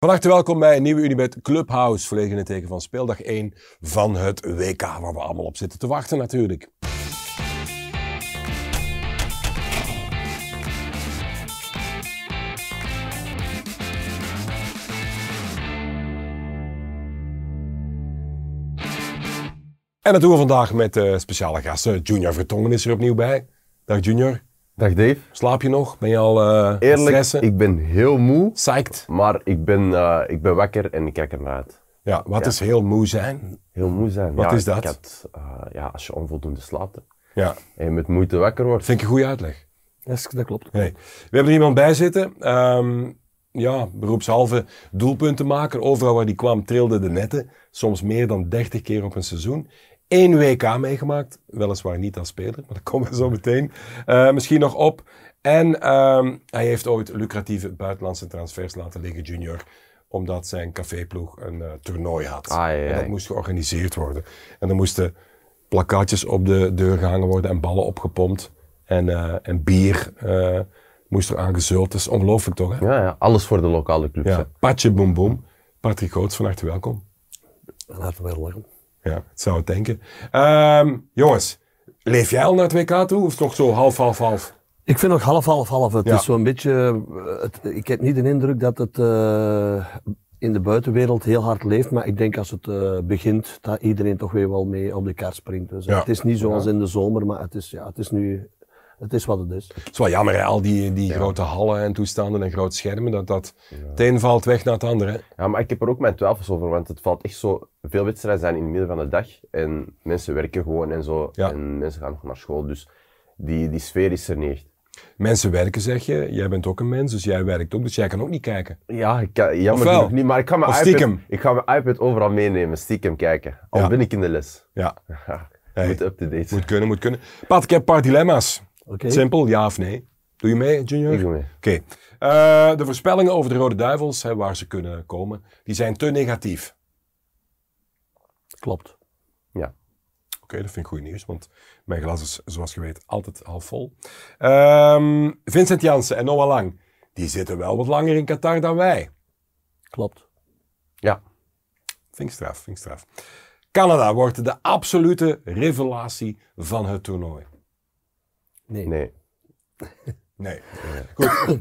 Van harte welkom bij een nieuwe Unibet Clubhouse. Volledig in het teken van speeldag 1 van het WK, waar we allemaal op zitten te wachten natuurlijk. En dat doen we vandaag met uh, speciale gasten. Junior Vertongen is er opnieuw bij. Dag Junior. Dag Dave. Slaap je nog? Ben je al uh, Eerlijk, stressen? ik ben heel moe. Psyched? Maar ik ben, uh, ik ben wakker en ik kijk er naar uit. Ja, wat Ja. is heel moe zijn? Heel moe zijn. Wat ja, is dat? Ik had, uh, ja, als je onvoldoende slaapt Ja, en je met moeite wakker wordt. vind ik een goede uitleg. Dat, dat klopt. Nee. We hebben er iemand bij zitten. Ehm, ja, beroepshalve doelpuntenmaker. Overal waar die kwam trilden de netten. Soms meer dan 30 keer op een seizoen. Eén WK meegemaakt. Weliswaar niet als speler, maar dat komen we zo meteen eh, misschien nog op. En ehm, hij heeft ooit lucratieve buitenlandse transfers laten liggen, junior. Omdat zijn caféploeg een eh, toernooi had. En dat moest georganiseerd worden. En er moesten plakkaatjes op de deur gehangen worden en ballen opgepompt. En, eh, en bier eh, moest er aangezult. Dat is ongelooflijk toch, hè? Ja, ja, alles voor de lokale clubs. Ja. Patje boem boem. Patrick Goots, van harte welkom. Van harte welkom. Ja, het zou het denken. Ehm, jongens, leef jij al naar het WK toe? Of nog zo half, half, half? Ik vind nog half, half, half. Het Ja. is zo'n beetje. eh, Het, ik heb niet de indruk dat het eh, in de buitenwereld heel hard leeft. Maar ik denk als het eh, begint, dat iedereen toch weer wel mee op de kaart springt. Dus, Ja. Het is niet zoals in de zomer, maar het is, ja, het is nu. Het is wat het is. Het is wel jammer, hè? al die, die grote hallen en toestanden en grote schermen. Dat, dat het een valt weg naar het andere. hè. Ja, maar ik heb er ook mijn twijfels over, want het valt echt zo... Veel wedstrijden zijn in het midden van de dag en mensen werken gewoon en zo. Ja. En mensen gaan nog naar school, dus die, die sfeer is er niet echt. Mensen werken, zeg je. Jij bent ook een mens, dus jij werkt ook. Dus jij kan ook niet kijken. Ja, ik kan, jammer genoeg niet, maar ik ga, mijn iPad, ik ga mijn iPad overal meenemen, stiekem kijken. Al Ja. ben ik in de les. Ja, Ja, Hey. Moet up-to-date zijn. moet kunnen, moet kunnen. Pat, ik heb een paar dilemma's. Oké. Simpel, ja of nee. Doe je mee, Junior? Ik doe mee. Oké. Eh, de voorspellingen over de Rode Duivels, hè, waar ze kunnen komen, die zijn te negatief. Klopt. Ja. Oké, dat vind ik goed nieuws, want mijn glas is, zoals je weet, altijd half vol. Ehm, Vincent Jansen en Noah Lang, die zitten wel wat langer in Qatar dan wij. Klopt. Ja. Vind ik straf, vind ik straf. Canada wordt de absolute revelatie van het toernooi. Nee. Nee. Nee. Goed.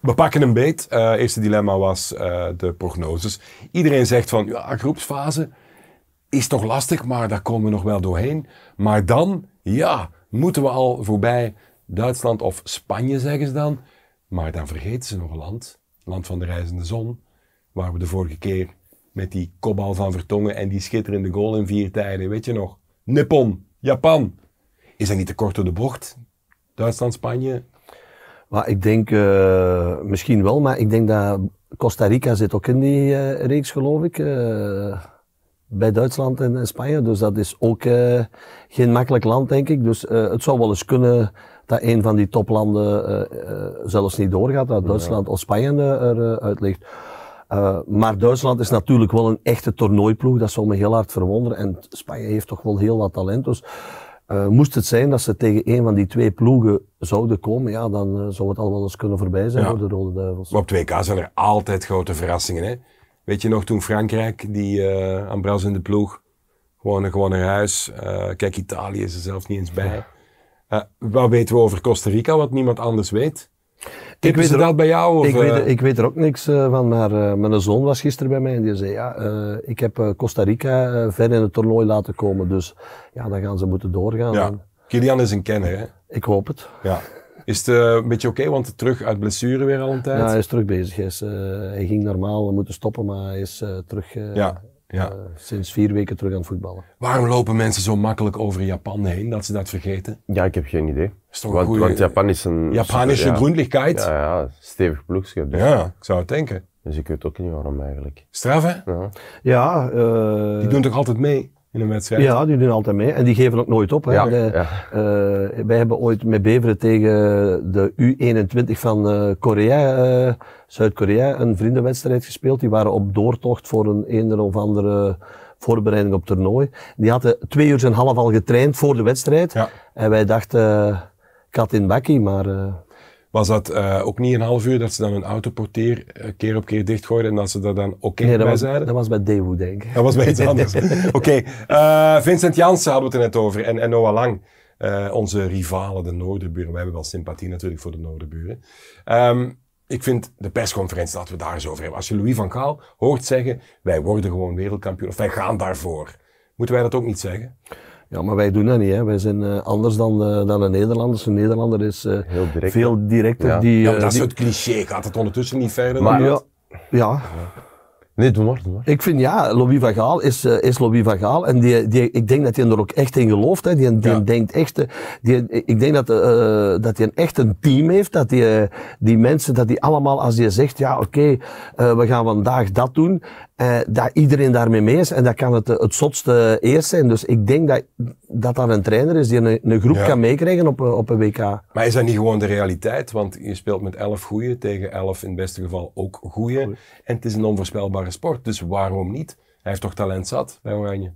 We pakken een beet. Eh eerste dilemma was eh, de prognoses. Iedereen zegt van, ja, groepsfase is toch lastig, maar daar komen we nog wel doorheen. Maar dan, ja, moeten we al voorbij Duitsland of Spanje, zeggen ze dan. Maar dan vergeten ze nog een land, land van de reizende zon, waar we de vorige keer met die kopbal van Vertongen en die schitterende goal in vier tijden, weet je nog? Nippon, Japan. Is dat niet te kort door de bocht? Duitsland, Spanje, Maar ik denk eh, misschien wel, maar ik denk dat Costa Rica zit ook in die eh, reeks, geloof ik. eh, bij Duitsland en, en Spanje. Dus dat is ook geen makkelijk land, denk ik. Dus het zou wel eens kunnen dat een van die toplanden zelfs niet doorgaat, dat Duitsland of Spanje eruit ligt. Maar Duitsland is natuurlijk wel een echte toernooiploeg, dat zal me heel hard verwonderen. En Spanje heeft toch wel heel wat talent. Dus eh, moest het zijn dat ze tegen een van die twee ploegen zouden komen, ja, dan eh, zou het al wel eens kunnen voorbij zijn Ja. voor de Rode Duivels. Maar op 2K zijn er altijd grote verrassingen. Hè? Weet je nog toen Frankrijk, die eh Ambras in de ploeg, gewoon, gewoon naar huis. Kijk, Italië is er zelfs niet eens bij. Wat weten we over Costa Rica, wat niemand anders weet? Tippen weet er dat bij jou? Of, Ik weet, eh, ik weet er ook niks eh, van, maar eh, mijn zoon was gisteren bij mij en die zei, ja, ik heb Costa Rica ver in het toernooi laten komen, dus ja, dan gaan ze moeten doorgaan. ja. Kilian is een kenner, hè? Ik hoop het. Ja. Is het een beetje oké, want terug uit blessure weer al een tijd? Ja, hij is terug bezig. Hij, is, hij ging normaal moeten stoppen, maar hij is terug, ja. Ja. eh, sinds vier weken terug aan het voetballen. Waarom lopen mensen zo makkelijk over Japan heen, dat ze dat vergeten? Ja, ik heb geen idee. Is toch een Want, goeie- want Japan is een... Japanische ja? Ja, Ja, ja, stevig ploegje. Dus, ik zou het denken. dus ik weet ook niet waarom eigenlijk. Straf, hè? Ja. Ja, eh, Die doen toch altijd mee in een wedstrijd? ja, die doen altijd mee en die geven ook nooit op. Hè. Ja, De- ja. eh, wij hebben ooit met Beveren tegen de U21 van eh, Korea, eh, Zuid-Korea, een vriendenwedstrijd gespeeld. Die waren op doortocht voor een een of andere voorbereiding op toernooi. Die hadden twee uur en een half al getraind voor de wedstrijd. Ja. En wij dachten, kat in bakkie, maar Was dat eh, ook niet een half uur dat ze dan een autoportier eh, keer op keer dichtgooiden en dat ze daar dan oké Nee, dat bij was, zeiden? dat was bij Daewoo, denk ik. Dat was bij iets anders. Oké, eh, Vincent Janssen hadden we het er net over en, en Noah Lang. onze rivalen, de Noorderburen. We hebben wel sympathie natuurlijk voor de Noorderburen. Ehm, ik vind de persconferentie, laten we daar eens over hebben. Als je Louis van Gaal hoort zeggen, wij worden gewoon wereldkampioen, of wij gaan daarvoor. Moeten wij dat ook niet zeggen? Ja, maar wij doen dat niet. Hè. Wij zijn eh, anders dan, eh, dan een Nederlander. Een Nederlander is eh, Heel direct. veel directer. Ja. Die, Ja, maar dat is die- het cliché. Gaat het ondertussen niet verder Maar dan ja, dat? ja, Nee, doe maar, doe maar. ik vind ja, Louis van Gaal is, eh, is Louis van Gaal. En die, die, ik denk dat hij er ook echt in gelooft. Hè. Die, die Ja. denkt echt, die, ik denk dat, eh, dat hij een echt een team heeft. Dat die, die mensen, dat die allemaal, als hij zegt, ja oké, eh, we gaan vandaag dat doen. Eh, dat iedereen daarmee mee is. En dat kan het, eh, het zotste eerst zijn. Dus ik denk dat dat, dat een trainer is die een, een groep Ja. kan meekrijgen op, een- op een WK. Maar is dat niet gewoon de realiteit? Want je speelt met elf goeie tegen elf in het beste geval ook goeie. En het is een onvoorspelbare sport, dus waarom niet? Hij heeft toch talent zat bij Oranje?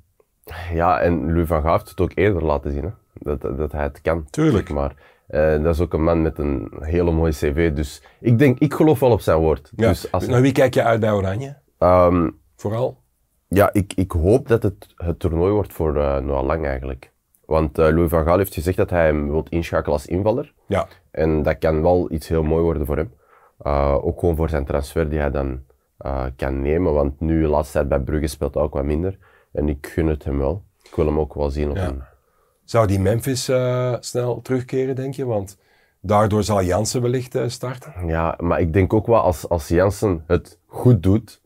Ja, en Louis van Gaal heeft het ook eerder laten zien, hè? Dat, dat, hij het kan. Tuurlijk. Maar eh, dat is ook een man met een hele mooie cv. Dus ik denk, ik geloof wel op zijn woord. Ja. Dus als, Naar wie kijk je uit bij Oranje? Ehm, Vooral? ja, ik, ik hoop dat het het toernooi wordt voor eh Noah Lang eigenlijk. Want eh, Louis van Gaal heeft gezegd dat hij hem wil inschakelen als invaller. Ja. En dat kan wel iets heel mooi worden voor hem. Uh, ook gewoon voor zijn transfer die hij dan uh, kan nemen. Want nu, de laatste tijd bij Brugge speelt hij ook wat minder. En ik gun het hem wel. Ik wil hem ook wel zien op Ja. een... Zou die Memphis eh, snel terugkeren, denk je? Want daardoor zal Jansen wellicht eh, starten. Ja, maar ik denk ook wel als, als Jansen het goed doet,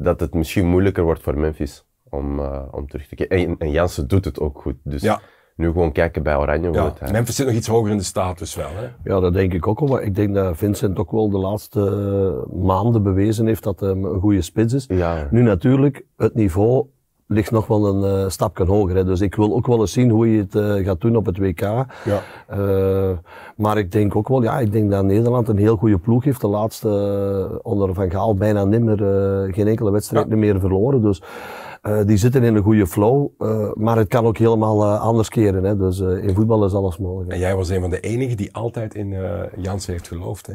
dat het misschien moeilijker wordt voor Memphis om, uh, om terug te keren. En, en Jansen doet het ook goed. Dus Ja. nu gewoon kijken bij Oranje. Ja. het, hij- Memphis zit nog iets hoger in de status wel. Hè? Ja, dat denk ik ook wel. Maar ik denk dat Vincent ook wel de laatste eh, maanden bewezen heeft dat hij een goede spits is. Ja. Nu natuurlijk, het niveau ligt nog wel een eh, stapje hoger. Hè. Dus ik wil ook wel eens zien hoe je het eh, gaat doen op het WK. Ja. Eh, maar ik denk ook wel, ja, ik denk dat Nederland een heel goede ploeg heeft. De laatste onder Van Gaal bijna nimmer, geen enkele wedstrijd Ja. meer verloren. Dus die zitten in een goede flow. Maar het kan ook helemaal anders keren. Hè. Dus in voetbal is alles mogelijk. hè. En jij was een van de enigen die altijd in Jansen heeft geloofd. Hè?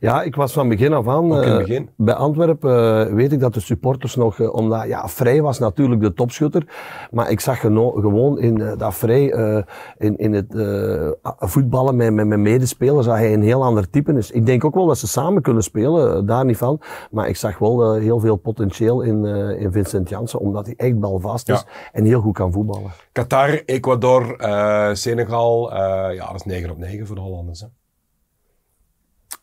Ja, ik was van begin af aan. Eh, begin? bij Antwerpen eh, weet ik dat de supporters nog, eh, omdat ja, Vrij was natuurlijk de topschutter, maar ik zag gewoon in dat Vrij in, in het voetballen met, met mijn medespelers, dat hij een heel ander type is. Ik denk ook wel dat ze samen kunnen spelen, daar niet van, maar ik zag wel heel veel potentieel in, in Vincent Janssen, omdat hij echt balvast is Ja. en heel goed kan voetballen. Qatar, Ecuador, Senegal. ja, dat is 9 op 9 voor de Hollanders. Hè?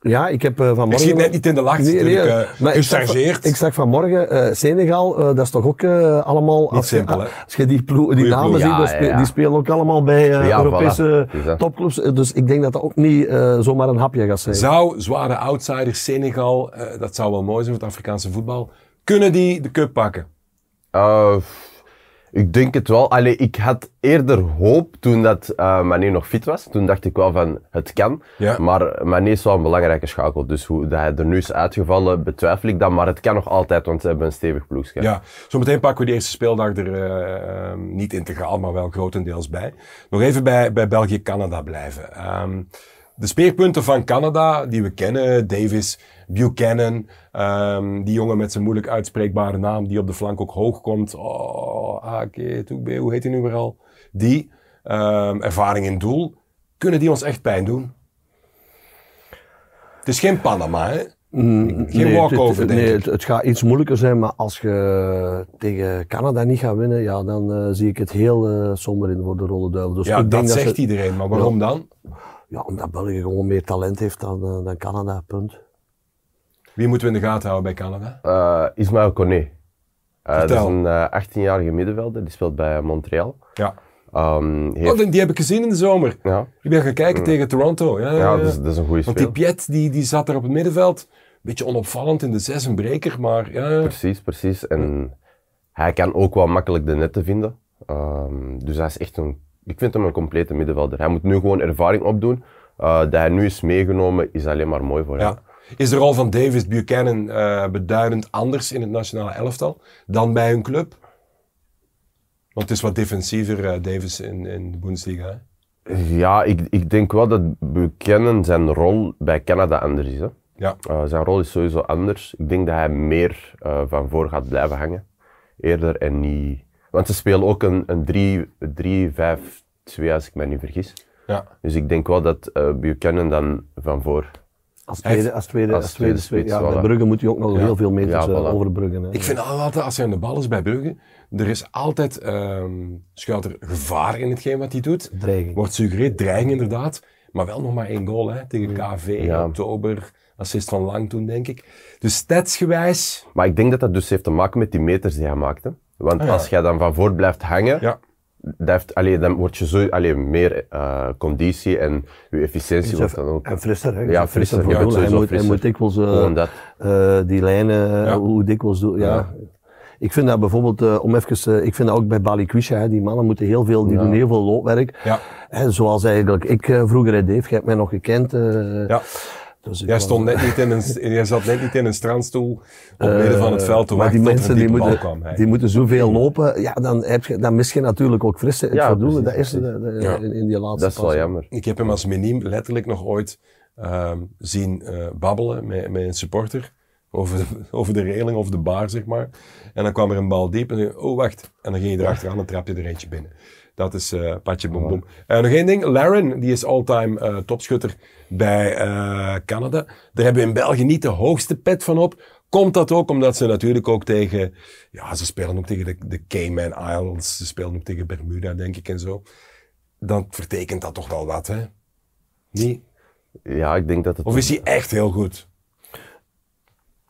Ja, ik heb eh, vanmorgen... Ik schiet net niet in de lach, het is natuurlijk eh, maar ik zag, gechargeerd. ik zag vanmorgen eh, Senegal, eh, dat is toch ook eh, allemaal... als je- simpel, hè? Als je die, ploeg, die namen ziet, Ja, dan ja, spe- ja. die spelen ook allemaal bij eh, Ja, Europese voilà. Topclubs. Dus ik denk dat dat ook niet eh, zomaar een hapje gaat zijn. Zou zware outsider Senegal, dat zou wel mooi zijn voor het Afrikaanse voetbal, kunnen die de cup pakken? Ik denk het wel. Allee, ik had eerder hoop toen dat uh, Mané nog fit was. Toen dacht ik wel van, het kan. Ja. Maar Mané is wel een belangrijke schakel. Dus hoe dat hij er nu is uitgevallen, betwijfel ik dan. Maar het kan nog altijd, want ze hebben een stevig ploegje. Ja, zometeen pakken we die eerste speeldag er eh, eh, niet integraal, maar wel grotendeels bij. Nog even bij, bij België-Canada blijven. Ehm, de speerpunten van Canada, die we kennen, Davis, Buchanan, ehm, die jongen met zijn moeilijk uitspreekbare naam, die op de flank ook hoog komt. Oh, Ake, Toekbe, hoe heet hij nu weer al? Die, ehm, ervaring in doel, kunnen die ons echt pijn doen? Het is geen Panama, hè? Geen Nee, walkover, denk nee, ik. het, het gaat iets moeilijker zijn, maar als je tegen Canada niet gaat winnen, ja, dan eh, zie ik het heel eh, somber in voor de Rode Duivel. Dus Ja, ik denk dat zegt ze- iedereen, maar waarom dan? Ja, omdat België gewoon meer talent heeft dan, eh, dan Canada, punt. Wie moeten we in de gaten houden bij Canada? Uh, Ismaël Koné. Uh, dat is een uh, 18-jarige middenvelder, die speelt bij Montreal. Ja. Um, heeft, Oh, die, heb ik gezien in de zomer. ja, Ik ben gaan kijken tegen Toronto. Ja, ja, ja ja. dat, is, dat is een goede Want die speler. Piet, die, die zat er op het middenveld. Beetje onopvallend in de zes, een breker, maar ja, ja. Precies, precies. En hij kan ook wel makkelijk de netten vinden. Um, dus hij is echt een, ik vind hem een complete middenvelder. Hij moet nu gewoon ervaring opdoen. Uh, dat hij nu is meegenomen, is alleen maar mooi voor hem. Is de rol van Davis Buchanan eh, beduidend anders in het nationale elftal dan bij hun club? Want het is wat defensiever, eh, Davis, in, in de Bundesliga. hè? Ja, ik, ik denk wel dat Buchanan zijn rol bij Canada anders is. Hè. Ja. Uh, zijn rol is sowieso anders. Ik denk dat hij meer uh, van voor gaat blijven hangen. Eerder en niet... Want ze spelen ook een 3-5-2 als ik me niet vergis. Ja. Dus ik denk wel dat uh, Buchanan dan van voor... Als tweede, als tweede, als tweede, spits, ja, bij Brugge moet je ook nog Ja. heel veel meters Ja, eh, voilà. overbruggen. Hè. Ik vind altijd, als hij aan de bal is bij Brugge, er is altijd, ehm schuilt er gevaar in hetgeen wat hij doet. Dreiging. Wordt suggereerd, dreiging inderdaad. Maar wel nog maar één goal hè, tegen KV in Ja. oktober. Assist van Lang toen, denk ik. Dus statsgewijs, Maar ik denk dat dat dus heeft te maken met die meters die hij maakte. Want Ah, ja. als jij dan van voor blijft hangen, ja. Dat heeft, allee, dan word je zo, allee, meer eh, conditie en je efficiëntie wordt dan ook... En frisser, hè. Ja, frisser frisser. Ja. Hij moet, hij moet dikwijls eh, eh, die lijnen, Ja. hoe dikwijls doen. Ja. Ja. Ik vind dat bijvoorbeeld, om even, ik vind dat ook bij Balikwisha, hè, die mannen moeten heel veel, die doen heel veel loopwerk. Ja. Hè, zoals eigenlijk ik vroeger, Dave, jij hebt mij nog gekend. eh, Ja. Dus Jij, stond net niet in een, jij zat net niet in een strandstoel op midden van het veld te Eh, maar wachten die tot mensen een die moeten, kwam. die moeten zoveel lopen, ja, dan, heb je, dan mis je natuurlijk ook frisse het Ja. Dat is de, de- Ja. in, in die laatste Dat is wel jammer. Ik heb hem als miniem letterlijk nog ooit ehm, zien eh, babbelen met, met een supporter. Over de, over de reling of de bar, zeg maar. En dan kwam er een bal diep en zei, oh wacht. En dan ging je erachteraan en trap je er eentje binnen. Dat is eh patje boem boem. Eh, nog één ding. Laren, die is all-time eh, topschutter bij eh, Canada. Daar hebben we in België niet de hoogste pet van op. Komt dat ook omdat ze natuurlijk ook tegen... Ja, ze spelen ook tegen de, de Cayman Islands. Ze spelen ook tegen Bermuda, denk ik, en zo. Dan vertekent dat toch wel wat, hè? Niet? Ja, ik denk dat het... Of is hij echt heel goed?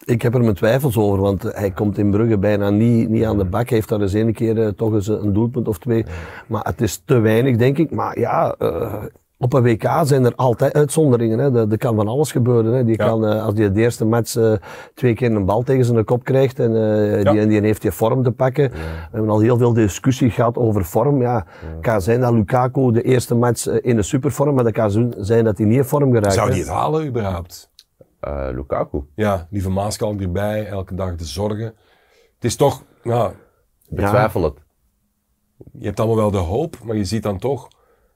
Ik heb er mijn twijfels over, want hij komt in Brugge bijna niet, niet aan de bak. Hij heeft daar eens ene keer eh, toch eens een doelpunt of twee. Maar het is te weinig, denk ik. Maar ja, eh, op een WK zijn er altijd uitzonderingen. Hè. Er, er kan van alles gebeuren. Hè. Die Ja. kan, eh, als hij de eerste match eh, twee keer een bal tegen zijn kop krijgt en eh, Ja. die, en die heeft die vorm te pakken. We hebben al heel veel discussie gehad over vorm. Ja, Het kan zijn dat Lukaku de eerste match in de supervorm, maar dat kan zijn dat hij niet in vorm geraakt. Zou die het halen überhaupt? eh, Lukaku. Ja, lieve Maaskalk erbij, elke dag de zorgen. Het is toch, ja, Betwijfel het. je hebt allemaal wel de hoop, maar je ziet dan toch,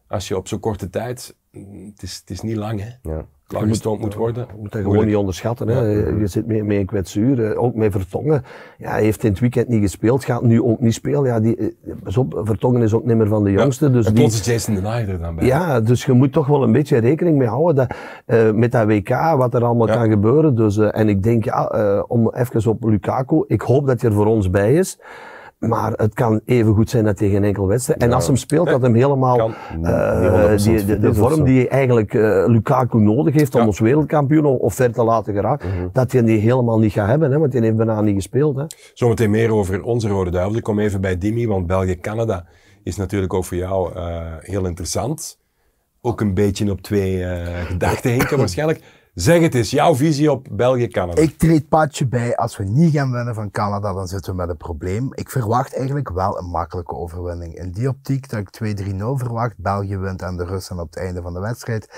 als je op zo'n korte tijd, het is, het is niet lang hè, Ja. klaargestoomd moet worden. Je moet dat gewoon niet onderschatten. Hè. Je zit met, met een kwetsuur, ook met Vertongen. Ja, hij heeft in het weekend niet gespeeld, gaat nu ook niet spelen. Ja, die, eh, Vertongen is ook niet meer van de jongste. Dus en die, plots is Jason Denayer er dan bij. ja, dus je moet toch wel een beetje rekening mee houden dat, eh, met dat WK, wat er allemaal Ja. kan gebeuren. Dus, eh, en ik denk, ja, om even op Lukaku, ik hoop dat hij er voor ons bij is. Maar het kan even goed zijn dat hij geen enkel wedstrijd. En als hem speelt, dat hem helemaal Kan. eh, Niet 100% die, de, vorm die eigenlijk eh, Lukaku nodig heeft om Ja. ons wereldkampioen of, ver te laten geraken, Mhm. dat hij die helemaal niet gaat hebben, hè, want hij heeft bijna niet gespeeld. Hè. Zometeen meer over onze Rode Duivel. Ik kom even bij Dimi, want België-Canada is natuurlijk ook voor jou eh, heel interessant. Ook een beetje op twee gedachten hinken waarschijnlijk. Zeg het eens, jouw visie op België-Canada. Ik treed Patje bij. Als we niet gaan winnen van Canada, dan zitten we met een probleem. Ik verwacht eigenlijk wel een makkelijke overwinning. In die optiek dat ik 2-3-0 verwacht. België wint aan de Russen op het einde van de wedstrijd.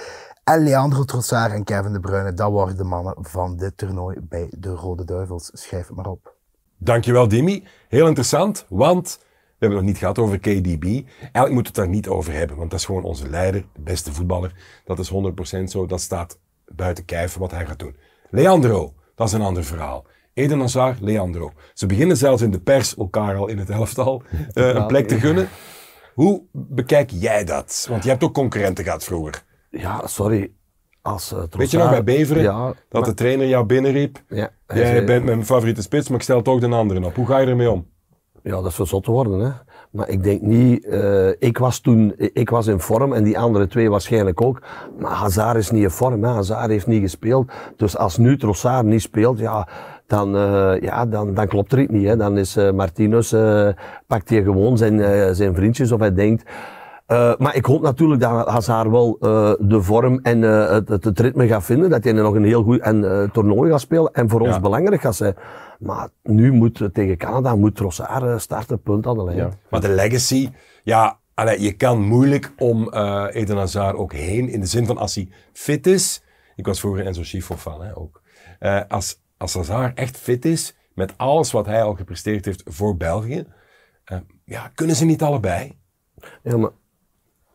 En Leandro Trossard en Kevin De Bruyne, dat worden de mannen van dit toernooi bij de Rode Duivels. Schrijf het maar op. Dankjewel, Dimi. Heel interessant, want we hebben het nog niet gehad over KDB. Eigenlijk moeten we het daar niet over hebben, want dat is gewoon onze leider, de beste voetballer. Dat is 100% zo, dat staat buiten kijf wat hij gaat doen. Leandro, dat is een ander verhaal. Eden Hazard, Leandro. Ze beginnen zelfs in de pers elkaar al in het elftal eh, een plek te gunnen. Hoe bekijk jij dat? Want je hebt ook concurrenten gehad vroeger. Ja, sorry. Als, uh, Weet je nog bij Beveren, Ja, dat de trainer jou binnenriep? ja, Jij zei- bent mijn favoriete spits, maar ik stel toch de andere op. Hoe ga je ermee om? Ja, dat is voor zot te worden. Hè. Maar ik denk niet, eh, ik was toen, ik was in vorm en die andere twee waarschijnlijk ook. Maar Hazard is niet in vorm, hè. Hazard heeft niet gespeeld. Dus als nu Trossard niet speelt, ja, dan, eh, ja, dan, dan klopt er iets niet. Hè. Dan is eh Martinez, pakt hij gewoon zijn, zijn vriendjes of hij denkt... Eh, maar ik hoop natuurlijk dat Hazard wel eh, de vorm en eh, het, het, ritme gaat vinden. Dat hij nog een heel goed en, toernooi gaat spelen en voor ons belangrijk gaat zijn. Maar nu moet tegen Canada moet Trossard starten, punt aan de lijn. Ja. Maar de legacy, ja, allee, je kan moeilijk om Eden Hazard ook heen. In de zin van als hij fit is. Ik was vroeger Enzo Schifo fan hè, ook. Als, als Hazard echt fit is, met alles wat hij al gepresteerd heeft voor België. ja, kunnen ze niet allebei? Ja, maar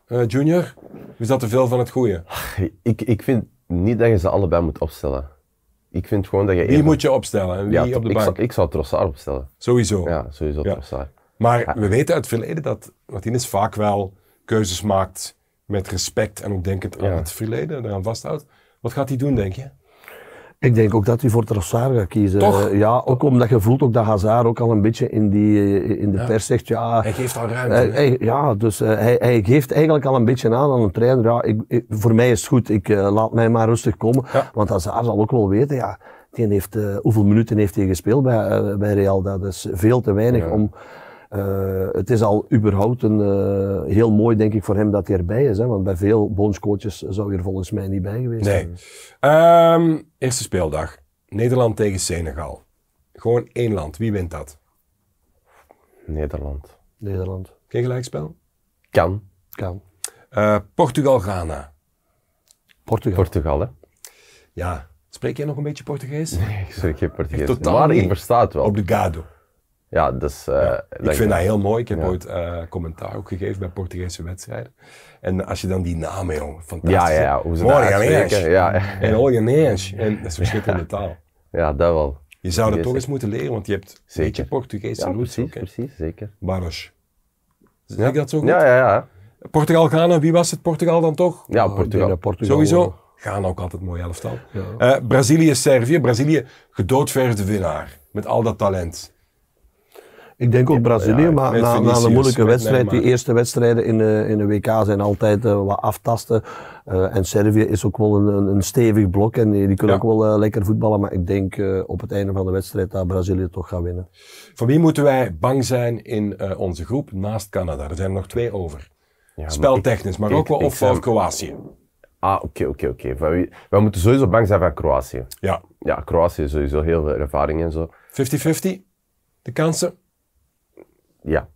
eh, Junior? Of is dat te veel van het goede? Ik, ik vind niet dat je ze allebei moet opstellen. Ik vind gewoon dat je... Wie moet je opstellen en wie ja, op de ik, bank? zou, ik zou Trossard opstellen. Sowieso. Ja, sowieso Ja. Trossard. Maar we weten uit het verleden dat Martinez vaak wel keuzes maakt met respect en ook denkend aan het verleden, eraan vasthoudt. Wat gaat hij doen, denk je? Ik denk ook dat hij voor Trossard gaat kiezen. Toch? Eh, Ja, ook omdat je voelt ook dat Hazard ook al een beetje in, die, eh, in de Ja. pers zegt, ja... Hij geeft al ruimte. Hij- ja, dus eh, hij, hij geeft eigenlijk al een beetje aan aan een trainer. Ja, ik, ik- voor mij is het goed, ik laat mij maar rustig komen. Ja. Want Hazard zal ook wel weten, ja, die heeft, hoeveel minuten heeft hij gespeeld bij, bij Real? Dat is veel te weinig om... eh, het is al überhaupt een, eh, heel mooi, denk ik, voor hem dat hij erbij is. Hè? Want bij veel bondscoaches zou hij er volgens mij niet bij geweest Nee. zijn. Ehm, eerste speeldag. Nederland tegen Senegal. Gewoon één land. Wie wint dat? Nederland. Nederland. Geen gelijkspel? Kan. Kan. Eh, Portugal-Ghana. Portugal. Portugal, hè? Ja. Spreek jij nog een beetje Portugees? Ik spreek geen Portugees. Totaal maar niet. ik versta het wel. Obrigado. Ja, dus... ik vind dat heel mooi. Ik heb Ja. ooit eh, commentaar ook gegeven bij Portugese wedstrijden. En als je dan die namen, joh, fantastisch. Ja, ja, ja, hoe ze uitspreken. Ja, En Olganês. En dat is verschillende taal. ja, dat wel. Je zou dat toch eens moeten leren, want je hebt een Zeker. beetje Portugese Ja, roots precies, precies, zeker. Baros. Zeg ik dat zo goed? Ja, ja, ja. Portugal-Ghana, wie was het? Portugal dan toch? Ja, Oh, Portugal. Portugal Sowieso. Ghana ook altijd een mooi elftal. Eh, Brazilië-Servië. Brazilië, gedoodverfde winnaar. Met al dat talent. Ik denk ook Brazilië, ja, maar na, na een moeilijke wedstrijd, die eerste wedstrijden in de, in de WK zijn altijd eh, wat aftasten. Eh, en Servië is ook wel een, een, stevig blok en die, die kunnen Ja. ook wel eh, lekker voetballen. Maar ik denk eh, op het einde van de wedstrijd dat Brazilië toch gaat winnen. Van wie moeten wij bang zijn in eh, onze groep naast Canada? Er zijn er nog twee over. Ja, maar Speltechnisch, Marokko ik- ik of, Kroatië? Ah, oké, oké, oké. Wij moeten sowieso bang zijn van Kroatië. Ja. Ja, Kroatië is sowieso heel veel ervaring en zo. 50-50? De kansen? Ja.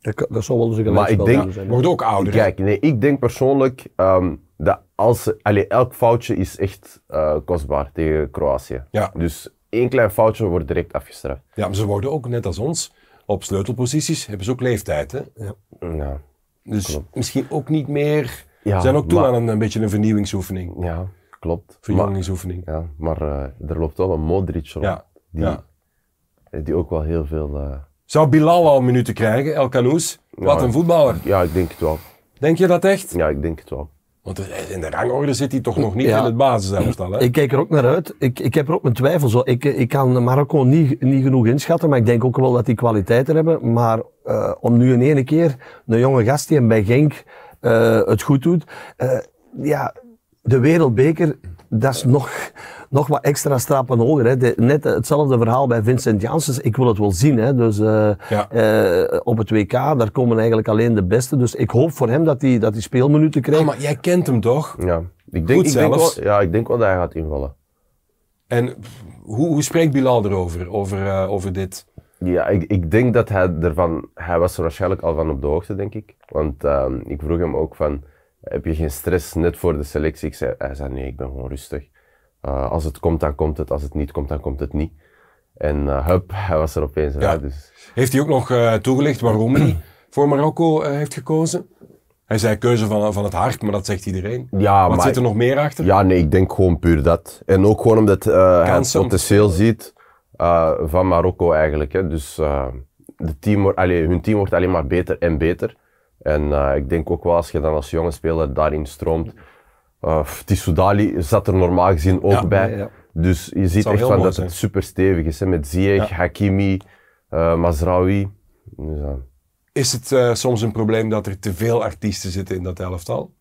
Dat, dat zou wel eens een Maar ik denk- zijn. Wordt ook ouder. Kijk, nee, ik denk persoonlijk ehm, dat als allee, elk foutje is echt eh, kostbaar tegen Kroatië. Ja. Dus één klein foutje wordt direct afgestraft. Ja, maar ze worden ook net als ons. Op sleutelposities hebben ze ook leeftijd. Hè? Ja, Dus misschien ook niet meer. Ja, Ze zijn ook toe maar- aan een, een beetje een vernieuwingsoefening. ja klopt. Maar, Verjongingsoefening. ja, maar eh, er loopt wel een Modric rond. Ja. Die, ja. die ook wel heel veel... eh, Zou Bilal al minuten krijgen, El Canoes? Wat Ja. een voetballer. ja, ik denk het wel. Denk je dat echt? Ja, ik denk het wel. Want in de rangorde zit hij toch nog niet Ja. in het basiselftal. Hè? Ik kijk er ook naar uit. Ik, ik heb er ook mijn twijfels. Ik, ik kan Marokko niet, niet genoeg inschatten, maar ik denk ook wel dat die kwaliteiten hebben. Maar eh, om nu in ene keer een jonge gast die hem bij Genk eh, het goed doet. eh, ja, de wereldbeker, dat is nog, nog wat extra strappen hoger. Hè. De- net hetzelfde verhaal bij Vincent Janssens. Ik wil het wel zien. Hè. Dus eh, Ja. eh, op het WK, daar komen eigenlijk alleen de beste. Dus ik hoop voor hem dat hij dat hij speelminuten krijgt. Ah, maar jij kent hem toch? Ja, ik denk, Goed ik denk wel, ja, ik denk wel dat hij gaat invallen. En hoe, hoe spreekt Bilal erover, over, eh, over dit? Ja, ik, ik denk dat hij ervan... Hij was er waarschijnlijk al van op de hoogte, denk ik. Want ehm, ik vroeg hem ook van... Heb je geen stress net voor de selectie? Ik zei, hij zei, nee, ik ben gewoon rustig. Uh, als het komt, dan komt het. Als het niet komt, dan komt het niet. En uh, hup, hij was er opeens Ja. Dus, Heeft hij ook nog uh, toegelicht waarom hij voor Marokko heeft gekozen? Hij zei keuze van, van het hart, maar dat zegt iedereen. ja, Wat maar, zit er nog meer achter? Ja, nee, ik denk gewoon puur dat. En ook gewoon omdat hij het potentieel ziet van Marokko eigenlijk. Hè. Dus de team allee, hun team wordt alleen maar beter en beter. En ik denk ook wel als je dan als jonge speler daarin stroomt. Uh, Tissoudali zat er normaal gezien ook Ja, bij. ja. Dus je ziet echt van dat zijn. het super stevig is. Hè, met Ziyech, Ja. Hakimi, uh, Mazraoui. Dus, uh, Is het uh, soms een probleem dat er te veel artiesten zitten in dat elftal?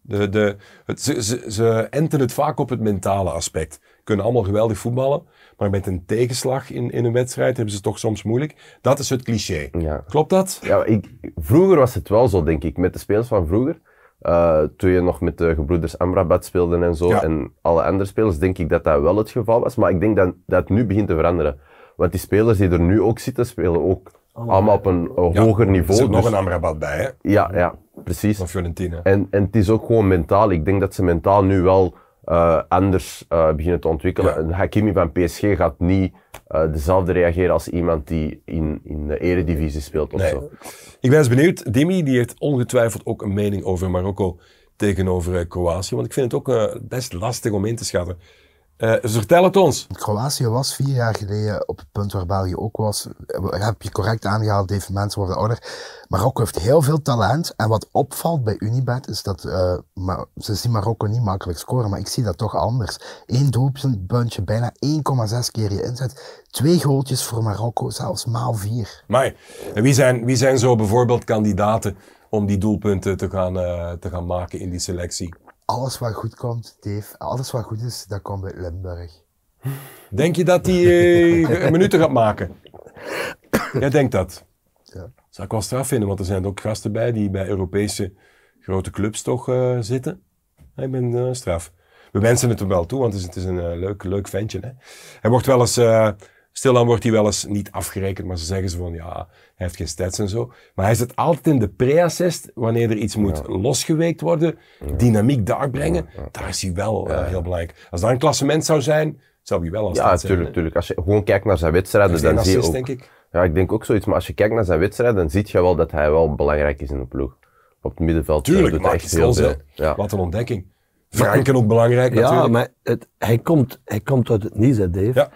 De, de, het, ze, ze, ze enten het vaak op het mentale aspect. Kunnen allemaal geweldig voetballen, maar met een tegenslag in, in een wedstrijd hebben ze het toch soms moeilijk. Dat is het cliché. Klopt dat? Ja, ik, vroeger was het wel zo, denk ik, met de spelers van vroeger. Uh, toen je nog met de gebroeders Amrabat speelde en zo, Ja. en alle andere spelers, denk ik dat dat wel het geval was. Maar ik denk dat dat het nu begint te veranderen. Want die spelers die er nu ook zitten, spelen ook allemaal op een Ja, hoger Er niveau. zit nog Dus- een Amrabat bij, hè? ja, ja, precies. Van Fiorentina. En, en het is ook gewoon mentaal. Ik denk dat ze mentaal nu wel eh, anders eh, beginnen te ontwikkelen. Ja. Een Hakimi van PSG gaat niet eh, dezelfde reageren als iemand die in, in de eredivisie speelt of Nee. zo. Ik ben eens benieuwd. Demi die heeft ongetwijfeld ook een mening over Marokko tegenover Kroatië. Want ik vind het ook best lastig om in te schatten. Eh, dus vertel het ons. Kroatië was vier jaar geleden op het punt waar België ook was. Eh, Heb je correct aangehaald, Dave, mensen worden ouder. Marokko heeft heel veel talent. En wat opvalt bij Unibet is dat eh, maar, ze zien Marokko niet makkelijk scoren. Maar ik zie dat toch anders. Eén doelpuntje, bijna 1,6 keer je inzet. Twee goaltjes voor Marokko, zelfs maal vier. Maar wie, zijn, wie zijn zo bijvoorbeeld kandidaten om die doelpunten te gaan, eh, te gaan maken in die selectie? Alles wat goed komt, Dave, alles wat goed is, dat komt bij Limburg. Denk je dat hij eh, minuten gaat maken? Jij denkt dat? Ja. Zou ik wel straf vinden, want er zijn ook gasten bij die bij Europese grote clubs toch eh, zitten. Ik ben eh, straf. We wensen het hem wel toe, want het is, het is een eh, leuk, leuk ventje. Hè? Hij wordt wel eens, stilaan wordt hij wel eens niet afgerekend, maar ze zeggen ze van ja, hij heeft geen stats en zo. Maar hij zit altijd in de pre-assist, wanneer er iets moet losgeweekt worden, dynamiek daar brengen, daar is hij wel eh, heel belangrijk. Als dat een klassement zou zijn, zou hij wel als Ja, stats zijn, tuurlijk, tuurlijk. Als je gewoon kijkt naar zijn wedstrijden, dan zie je assist, ook... denk ik. Ja, ik denk ook zoiets. Maar als je kijkt naar zijn wedstrijden, dan zie je wel dat hij wel belangrijk is in de ploeg. Op het middenveld Tuurlijk, doet maar hij het echt is heel wel veel. Ja. Wat een ontdekking. Franken ook belangrijk Ja, natuurlijk. maar het, hij, komt, hij komt uit het niets, hè, Dave. Ja.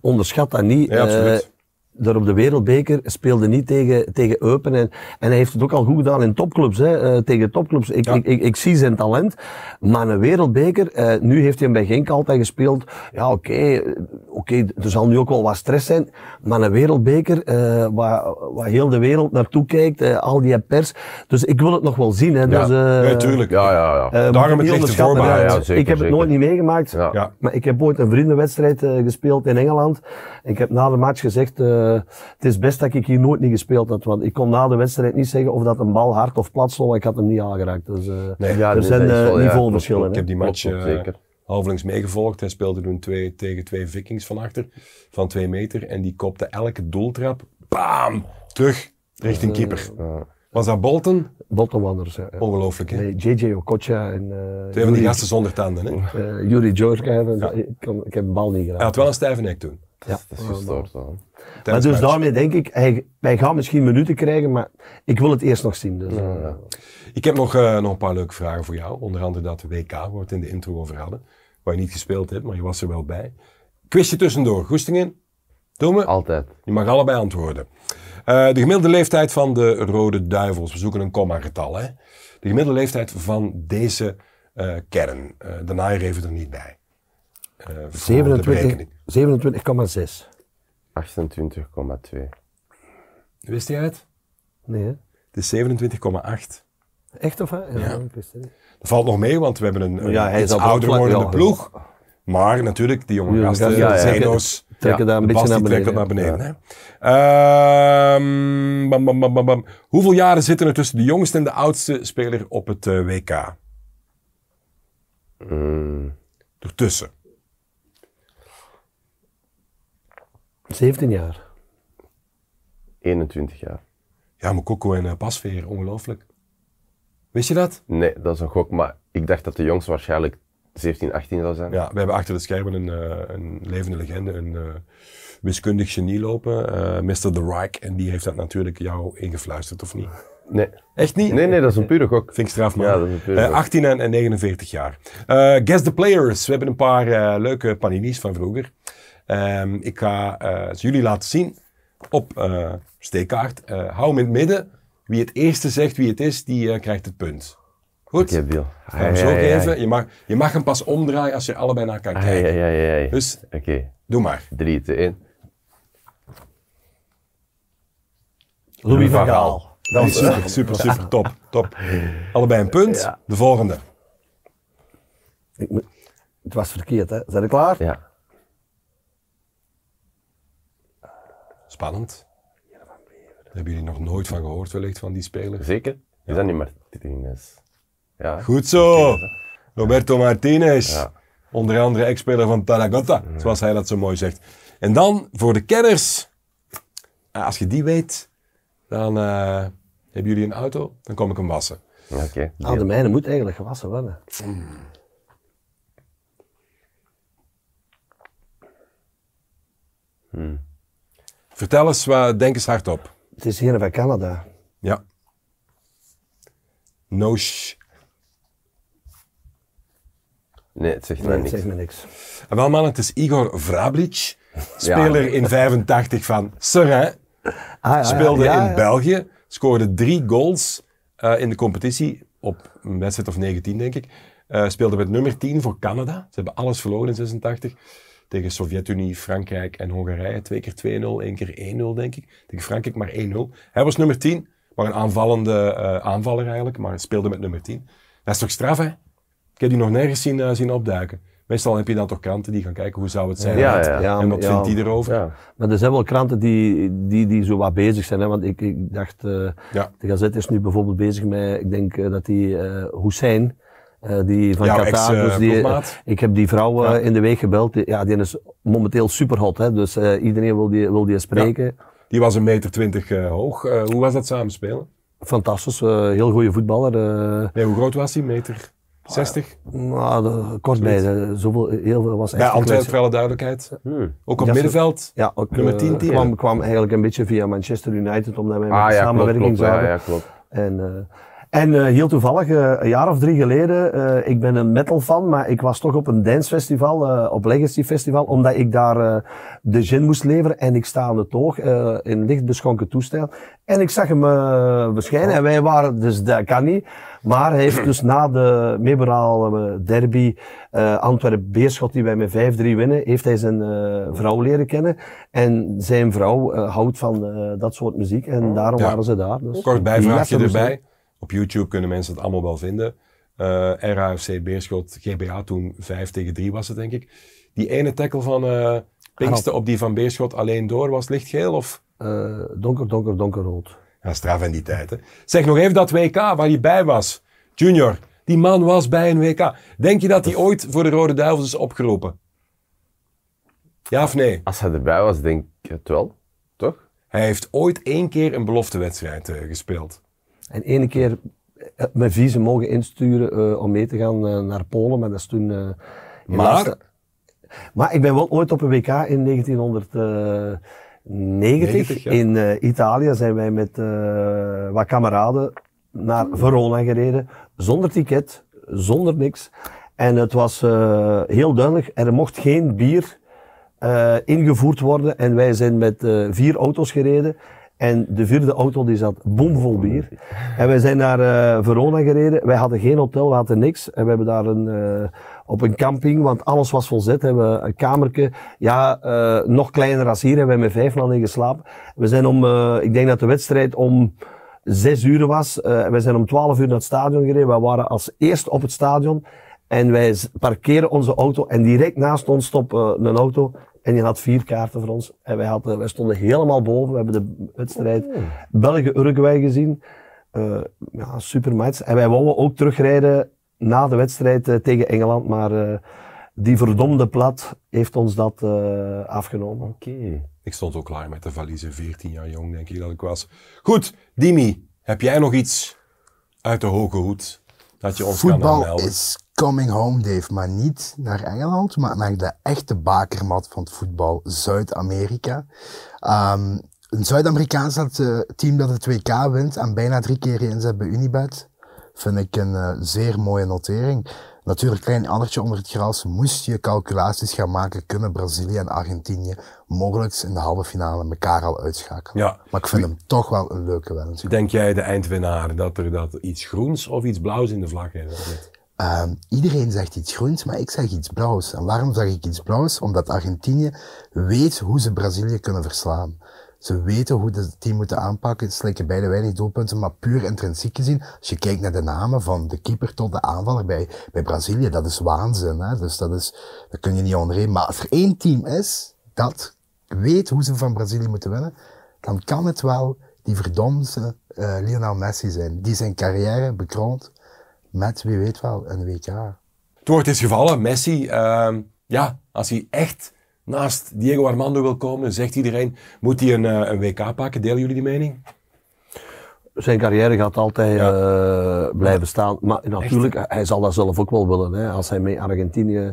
Onderschat dat niet. Ja, absoluut. Daar op de Wereldbeker speelde niet tegen, tegen Eupen. En, en hij heeft het ook al goed gedaan in topclubs. Hè, eh, tegen topclubs. Ik, Ja. ik, ik, ik zie zijn talent. Maar een Wereldbeker, eh, nu heeft hij hem bij Genk altijd gespeeld. Ja, oké, eh, oké, er zal nu ook wel wat stress zijn. Maar een Wereldbeker, eh, waar, waar heel de wereld naartoe kijkt, al die pers. Dus ik wil het nog wel zien. Hè, dus, eh, ja, tuurlijk. Ja, ja, ja. Daarom het lichte voorbereid. Ja, zeker, ik heb het nooit niet meegemaakt. Ja. Ja. Maar ik heb ooit een vriendenwedstrijd eh, gespeeld in Engeland. Ik heb na de match gezegd, eh, het is best dat ik hier nooit niet gespeeld had. Want ik kon na de wedstrijd niet zeggen of dat een bal hard of plat sloeg. Ik had hem niet aangeraakt. Dus, eh, Nee. Ja, er zijn eh, wel- ja, niveauverschillen. Ik heb die match eh, zeker. halvelings meegevolgd. Hij speelde toen twee, tegen twee Vikings van achter, van twee meter. En die kopte elke doeltrap, bam, terug richting keeper. Was dat Bolton? Bolton Wanderers. Ja, ja. Ongelooflijk, hè? Nee, JJ Okocha en uh, Twee van die gasten zonder tanden, hè? Hij Yuri Georgia. Ik, ik heb de bal niet geraakt. had wel een stijve nek toen. Ja. Dat is gestoord. hoor. Maar tijdens dus match. daarmee denk ik, hij, hij gaat misschien minuten krijgen, maar ik wil het eerst nog zien. Dus, eh, Ik heb nog, eh, nog een paar leuke vragen voor jou. Onder andere dat WK, waar we het in de intro over hadden. Waar je niet gespeeld hebt, maar je was er wel bij. Quizje tussendoor. Goesting in? Doen we? Altijd. Je mag allebei antwoorden. Eh, de gemiddelde leeftijd van de Rode Duivels. We zoeken een komma-getal. Hè? De gemiddelde leeftijd van deze eh, kern. Eh naaier even er niet bij. Eh, voor de 27 berekening. 27,6. 28,2. Wist jij het? Nee, hè? Het is 27,8. Echt of? Ja, ik wist het niet. Dat valt nog mee, want we hebben een, een Ja, hij iets zal ouder wordende ja. ploeg. Maar natuurlijk, die jonge gasten, gasten, ja, ja, ja. Zeno's, Trekken daar een de beetje naar beneden. dat naar beneden. Hè? Ehm, bam, bam, bam, bam, bam. Hoeveel jaren zitten er tussen de jongste en de oudste speler op het eh, WK? Mm, Ertussen. 17 jaar. 21 jaar. Ja, Mokoko en uh, Pasveer, ongelooflijk. Wist je dat? Nee, dat is een gok, maar ik dacht dat de jongste waarschijnlijk 17, 18 zou zijn. Ja, we hebben achter de schermen een, eh, een levende legende, een eh, wiskundig genie lopen, eh Mr. The Rijk. En die heeft dat natuurlijk jou ingefluisterd, of niet? Nee. Echt niet? nee, nee, dat is een pure gok. Vind ik straf, man. Ja, dat is een pure Eh, gok. 18 en, en 49 jaar. Eh, guess the players. We hebben een paar eh, leuke paninis van vroeger. Ehm, ik ga eh, ze jullie laten zien op eh steekkaart. Eh, hou hem in het midden. Wie het eerste zegt wie het is, die eh, krijgt het punt. Goed? Oké, deal. Gaan we hem zo geven. Je mag, je mag hem pas omdraaien als je er allebei naar kan kijken. ja, ja, ja. Dus Oké, doe maar. 3, 2, 1. Louis van Gaal. Dat is super, super, super. Top, top. Allebei een punt. Ja. De volgende. Ik het was verkeerd, hè? Zijn we klaar? Ja. Spannend. Hebben jullie nog nooit van gehoord, wellicht, van die speler? Zeker. Is dat niet Martinez? Ja. Goed zo! Roberto Martinez. Ja. Onder andere ex-speler van Taragotta, zoals hij dat zo mooi zegt. En dan, voor de kenners. Eh, als je die weet, dan eh, hebben jullie een auto, dan kom ik hem wassen. Oké. Nou, de mijne moet eigenlijk gewassen worden. Mm. Vertel eens, wat, denk eens hardop. Het is hier van Canada. Ja. No sh... Nee, het zegt mij Nee, niks. zeg me niks. En wel man, het is Igor Vrablic, speler in 85 van Seraing. Ah, ja, ja, Speelde ja, in. België, scoorde drie goals eh, in de competitie, op een wedstrijd of 19 denk ik. Eh, speelde met nummer 10 voor Canada. Ze hebben alles verloren in 86. Tegen Sovjet-Unie, Frankrijk en Hongarije. Twee keer 2-0, één keer 1-0 denk ik. Tegen Frankrijk maar 1-0. Hij was nummer 10, maar een aanvallende eh, aanvaller eigenlijk, maar speelde met nummer 10. Dat is toch straf hè? Ik heb die nog nergens zien, eh, zien opduiken. Meestal heb je dan toch kranten die gaan kijken hoe zou het zijn. Ja, met- ja. Ja, En wat ja. vindt die erover? Ja. Maar er zijn wel kranten die, die, die zo wat bezig zijn. Hè? Want ik, ik dacht, eh, Ja. de Gazet is nu bijvoorbeeld bezig met, ik denk eh, dat die eh Hussein, eh, die van Jouw Qatar, ex, eh, dus die, ik heb die vrouw eh, Ja. in de week gebeld. Die- ja, die is momenteel super hot. Hè? Dus eh, iedereen wil die, wil die spreken. Die was een meter twintig eh, hoog. Eh, hoe was dat samenspelen? Fantastisch, eh, heel goede voetballer. eh, Nee, hoe groot was hij? Meter 60? nou, de- kort bij, de- zoveel, heel veel was echt Antwerpen, kwestie. voor alle duidelijkheid. Hmm. Ook op Ja, middenveld. Ja, ook, Nummer eh, 10 team. kwam, kwam eigenlijk een beetje via Manchester United, omdat wij met Ah klopt, samenwerking klopt. Ja, zaten. ja, klopt. En, eh, en eh, heel toevallig, eh, een jaar of drie geleden, eh, ik ben een metal fan, maar ik was toch op een dancefestival, op Legacy Festival, omdat ik daar de gin moest leveren. En ik sta aan de toog in licht beschonken toestel. En ik zag hem verschijnen en wij waren, dus dat kan niet. Maar hij heeft dus na de memorabele derby eh Antwerp-Beerschot, die wij met 5-3 winnen, heeft hij zijn vrouw leren kennen. En zijn vrouw houdt van dat soort muziek en daarom Ja. waren ze daar. Dus Kort bijvraagje erbij. Op YouTube kunnen mensen het allemaal wel vinden. Eh RAFC Beerschot, GBA toen 5 tegen 3 was het denk ik. Die ene tackle van Pinksten op die van Beerschot alleen door was lichtgeel of... Eh, donker, donker, donkerrood. Ja, straf in die tijd. Hè. Zeg nog even dat WK waar hij bij was. Junior, die man was bij een WK. Denk je dat hij ooit voor de Rode Duivels is opgeroepen? Ja of nee? Als hij erbij was, denk ik het wel. Toch? Hij heeft ooit één keer een beloftewedstrijd eh, gespeeld. En ene keer eh, mijn visum mogen insturen eh, om mee te gaan eh, naar Polen, maar dat is toen... Maar? Maar ik ben wel ooit op een WK in 1990 90, ja. in Italië zijn wij met wat kameraden naar Verona gereden, zonder ticket, zonder niks. En het was heel duidelijk, er mocht geen bier ingevoerd worden. En wij zijn met vier auto's gereden. En de vierde auto die zat bomvol bier. En wij zijn naar eh, Verona gereden. Wij hadden geen hotel, we hadden niks. En we hebben daar een, eh, op een camping, want alles was volzet, hebben we een kamertje. Ja, eh, nog kleiner als hier, hebben wij met vijf man in geslapen. We zijn om, ik denk dat de wedstrijd om zes uur was. Wij zijn om twaalf uur naar het stadion gereden. Wij waren als eerste op het stadion. En wij parkeren onze auto en direct naast ons stopt een auto. En die had vier kaarten voor ons. En wij, hadden, wij stonden helemaal boven. We hebben de wedstrijd België-Uruguay gezien. Eh ja, super match. En wij wouden ook terugrijden na de wedstrijd eh, tegen Engeland. Maar eh, die verdomde plat heeft ons dat afgenomen. Oké. Ik stond ook klaar met de valiezen, 14 jaar jong denk ik dat ik was. Goed, Dimi, heb jij nog iets uit de hoge hoed dat je ons kan Voetbal aanmelden? is coming home, Dave. Maar niet naar Engeland, maar naar de echte bakermat van het voetbal, Zuid-Amerika. Ehm, een Zuid-Amerikaans eh, team dat het WK wint en bijna drie keer inzet bij Unibet, vind ik een eh, zeer mooie notering. Natuurlijk, klein andertje onder het gras. Moest je calculaties gaan maken, kunnen Brazilië en Argentinië mogelijk in de halve finale elkaar al uitschakelen. Ja. Maar ik vind hem toch wel een leuke wedstrijd. Denk jij de eindwinnaar dat er dat iets groens of iets blauws in de vlag niet? Ehm, iedereen zegt iets groens, maar ik zeg iets blauws. En waarom zeg ik iets blauws? Omdat Argentinië weet hoe ze Brazilië kunnen verslaan. Ze weten hoe ze het team moeten aanpakken. Slikken beide weinig doelpunten, maar puur intrinsiek gezien, als je kijkt naar de namen van de keeper tot de aanvaller bij, bij Brazilië, dat is waanzin. Hè? Dus dat is, dat kun je niet onderheen. Maar als er één team is dat weet hoe ze van Brazilië moeten winnen, dan kan het wel die verdomde eh, Lionel Messi zijn. Die zijn carrière bekroont met, wie weet wel, een WK. Het woord is gevallen, Messi. ehm, ja, als hij echt naast Diego Armando wil komen, zegt iedereen, moet hij een, eh, een WK pakken. Delen jullie die mening? Zijn carrière gaat altijd eh, blijven staan. Maar natuurlijk, hij zal dat zelf ook wel willen. Hè. Als hij met Argentinië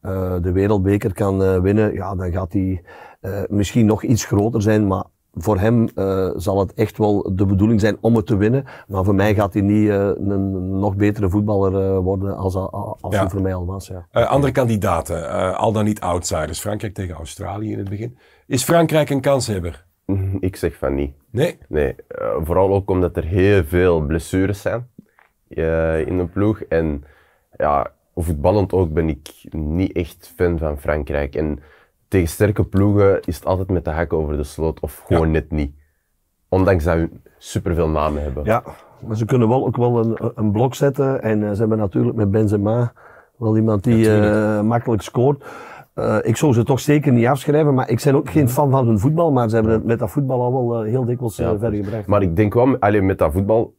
eh, de wereldbeker kan winnen, ja, dan gaat hij misschien nog iets groter zijn, maar voor hem eh, zal het echt wel de bedoeling zijn om het te winnen. Maar voor mij gaat hij niet eh, een nog betere voetballer eh, worden als, als Ja. hij voor mij al was. Ja. Eh, andere kandidaten, eh, al dan niet outsiders. Frankrijk tegen Australië in het begin. Is Frankrijk een kanshebber? Ik zeg van niet. Nee. Nee, vooral ook omdat er heel veel blessures zijn eh, in de ploeg. En ja, voetballend ook ben ik niet echt fan van Frankrijk. En tegen sterke ploegen is het altijd met de hakken over de sloot of gewoon Ja. net niet. Ondanks dat we superveel namen hebben. Ja, maar ze kunnen wel ook wel een, een blok zetten. En eh, ze hebben natuurlijk met Benzema wel iemand die eh, makkelijk scoort. Eh, ik zou ze toch zeker niet afschrijven, maar ik ben ook geen fan van hun voetbal. Maar ze hebben het met dat voetbal al wel heel dikwijls Ja. ver gebracht. Maar ik denk wel, alleen met dat voetbal,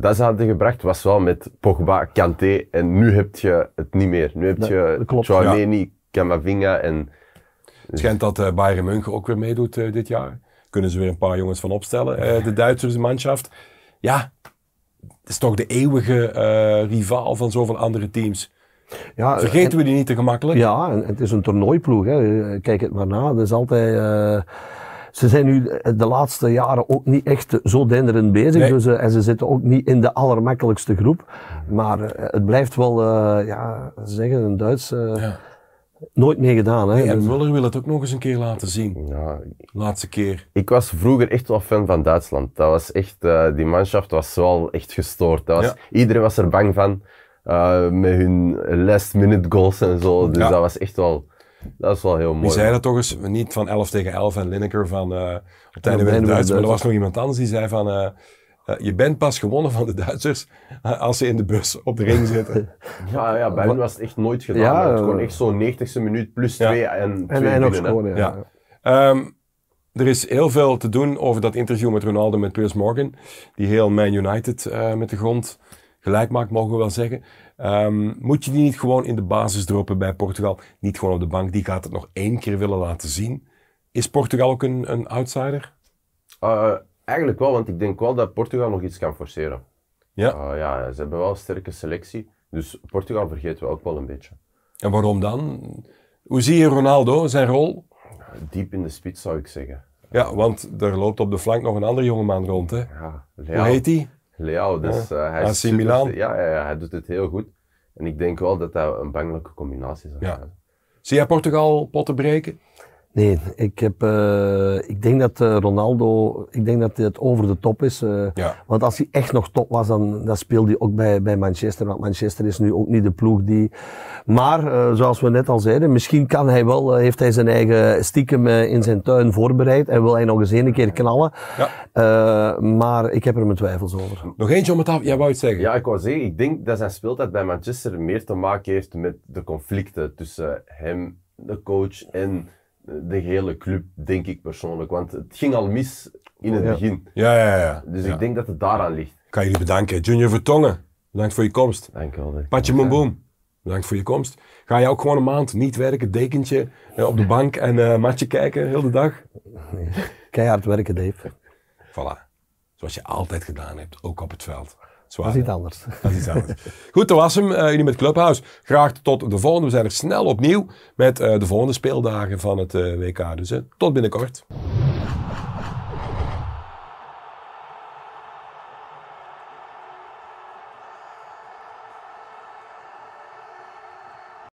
dat ze hadden gebracht, was wel met Pogba, Kanté. En nu heb je het niet meer. Nu heb je. Chouameni, Camavinga en... Het schijnt dat eh Bayern München ook weer meedoet eh, dit jaar. Kunnen ze weer een paar jongens van opstellen. Eh, de Duitse manschaft. Ja, het is toch de eeuwige rivaal van zoveel andere teams. ja, Vergeten we die niet te gemakkelijk? Ja, en het is een toernooiploeg. Hè. Kijk het maar na. Dat is altijd, ze zijn nu de laatste jaren ook niet echt zo denderend bezig. Nee. Dus, en ze zitten ook niet in de allermakkelijkste groep. Maar het blijft wel, eh, ja, ze zeggen een Duits, Ja. Nooit meer gedaan. Hè. En Dus- Muller wil het ook nog eens een keer laten zien. Ja, Laatste keer. Ik was vroeger echt wel fan van Duitsland. Dat was echt, eh, die manschaft was wel echt gestoord. Dat was, Ja. Iedereen was er bang van, eh, met hun last minute goals en zo. Dus Ja. dat was echt wel, dat was wel heel mooi. Wie zei dat toch eens? Niet van 11 tegen 11 en Lineker van eh op het einde bijna Duitsers. Maar er was nog iemand anders die zei van... eh, eh, je bent pas gewonnen van de Duitsers eh, als ze in de bus op de ring zitten. Ja, ja, bij hen was het echt nooit gedaan. Ja, het eh, gewoon echt zo'n 90ste minuut plus Ja. twee en en, twee en nog scoren. Ja. Ja. Ehm, er is heel veel te doen over dat interview met Ronaldo met Piers Morgan. Die heel Man United eh, met de grond gelijk maakt, mogen we wel zeggen. Ehm, moet je die niet gewoon in de basis droppen bij Portugal? Niet gewoon op de bank. Die gaat het nog één keer willen laten zien. Is Portugal ook een, een outsider? Eh, eigenlijk wel, want ik denk wel dat Portugal nog iets kan forceren. Ja. Eh, ja, ze hebben wel een sterke selectie. Dus Portugal vergeten we ook wel een beetje. En waarom dan? Hoe zie je Ronaldo, zijn rol? Diep in de spits zou ik zeggen. Ja, want er loopt op de flank nog een andere jongeman rond. Hè? Ja, Hoe heet hij? Leao, dus eh, hij is super- Milan. Ja, ja, ja, hij doet het heel goed. En ik denk wel dat dat een bangelijke combinatie zou Ja. zijn. Zie jij Portugal potten breken? Nee, ik, heb, eh, ik denk dat eh, Ronaldo, ik denk dat het over de top is. eh, Ja. Want als hij echt nog top was, dan, dan speelde hij ook bij, bij Manchester. Want Manchester is nu ook niet de ploeg die... Maar, eh, zoals we net al zeiden, misschien kan hij wel, heeft hij zijn eigen stiekem in zijn tuin voorbereid en wil hij nog eens een keer knallen. Ja. Eh, maar ik heb er mijn twijfels over. Nog eentje om het af... Jij wou het zeggen? Ja, ik wou zeggen, ik denk dat zijn speeltijd bij Manchester meer te maken heeft met de conflicten tussen hem, de coach en de hele club, denk ik persoonlijk. Want het ging al mis in het Ja. begin. Ja, ja, ja. Dus Ja. ik denk dat het daaraan ligt. Ik kan jullie bedanken. Junior Vertongen, bedankt voor je komst. Dank je wel. Patje kon zijn. Boom, bedankt voor je komst. Ga je ook gewoon een maand niet werken, dekentje eh, op de bank en eh matje kijken, heel de dag? Keihard werken, Dave. Voilà. Zoals je altijd gedaan hebt, ook op het veld. Zwaar, Dat is iets anders. Dat is iets anders. Goed, dat was hem. eh, jullie met Clubhouse. Graag tot de volgende. We zijn er snel opnieuw met eh, de volgende speeldagen van het eh, WK. Dus tot binnenkort.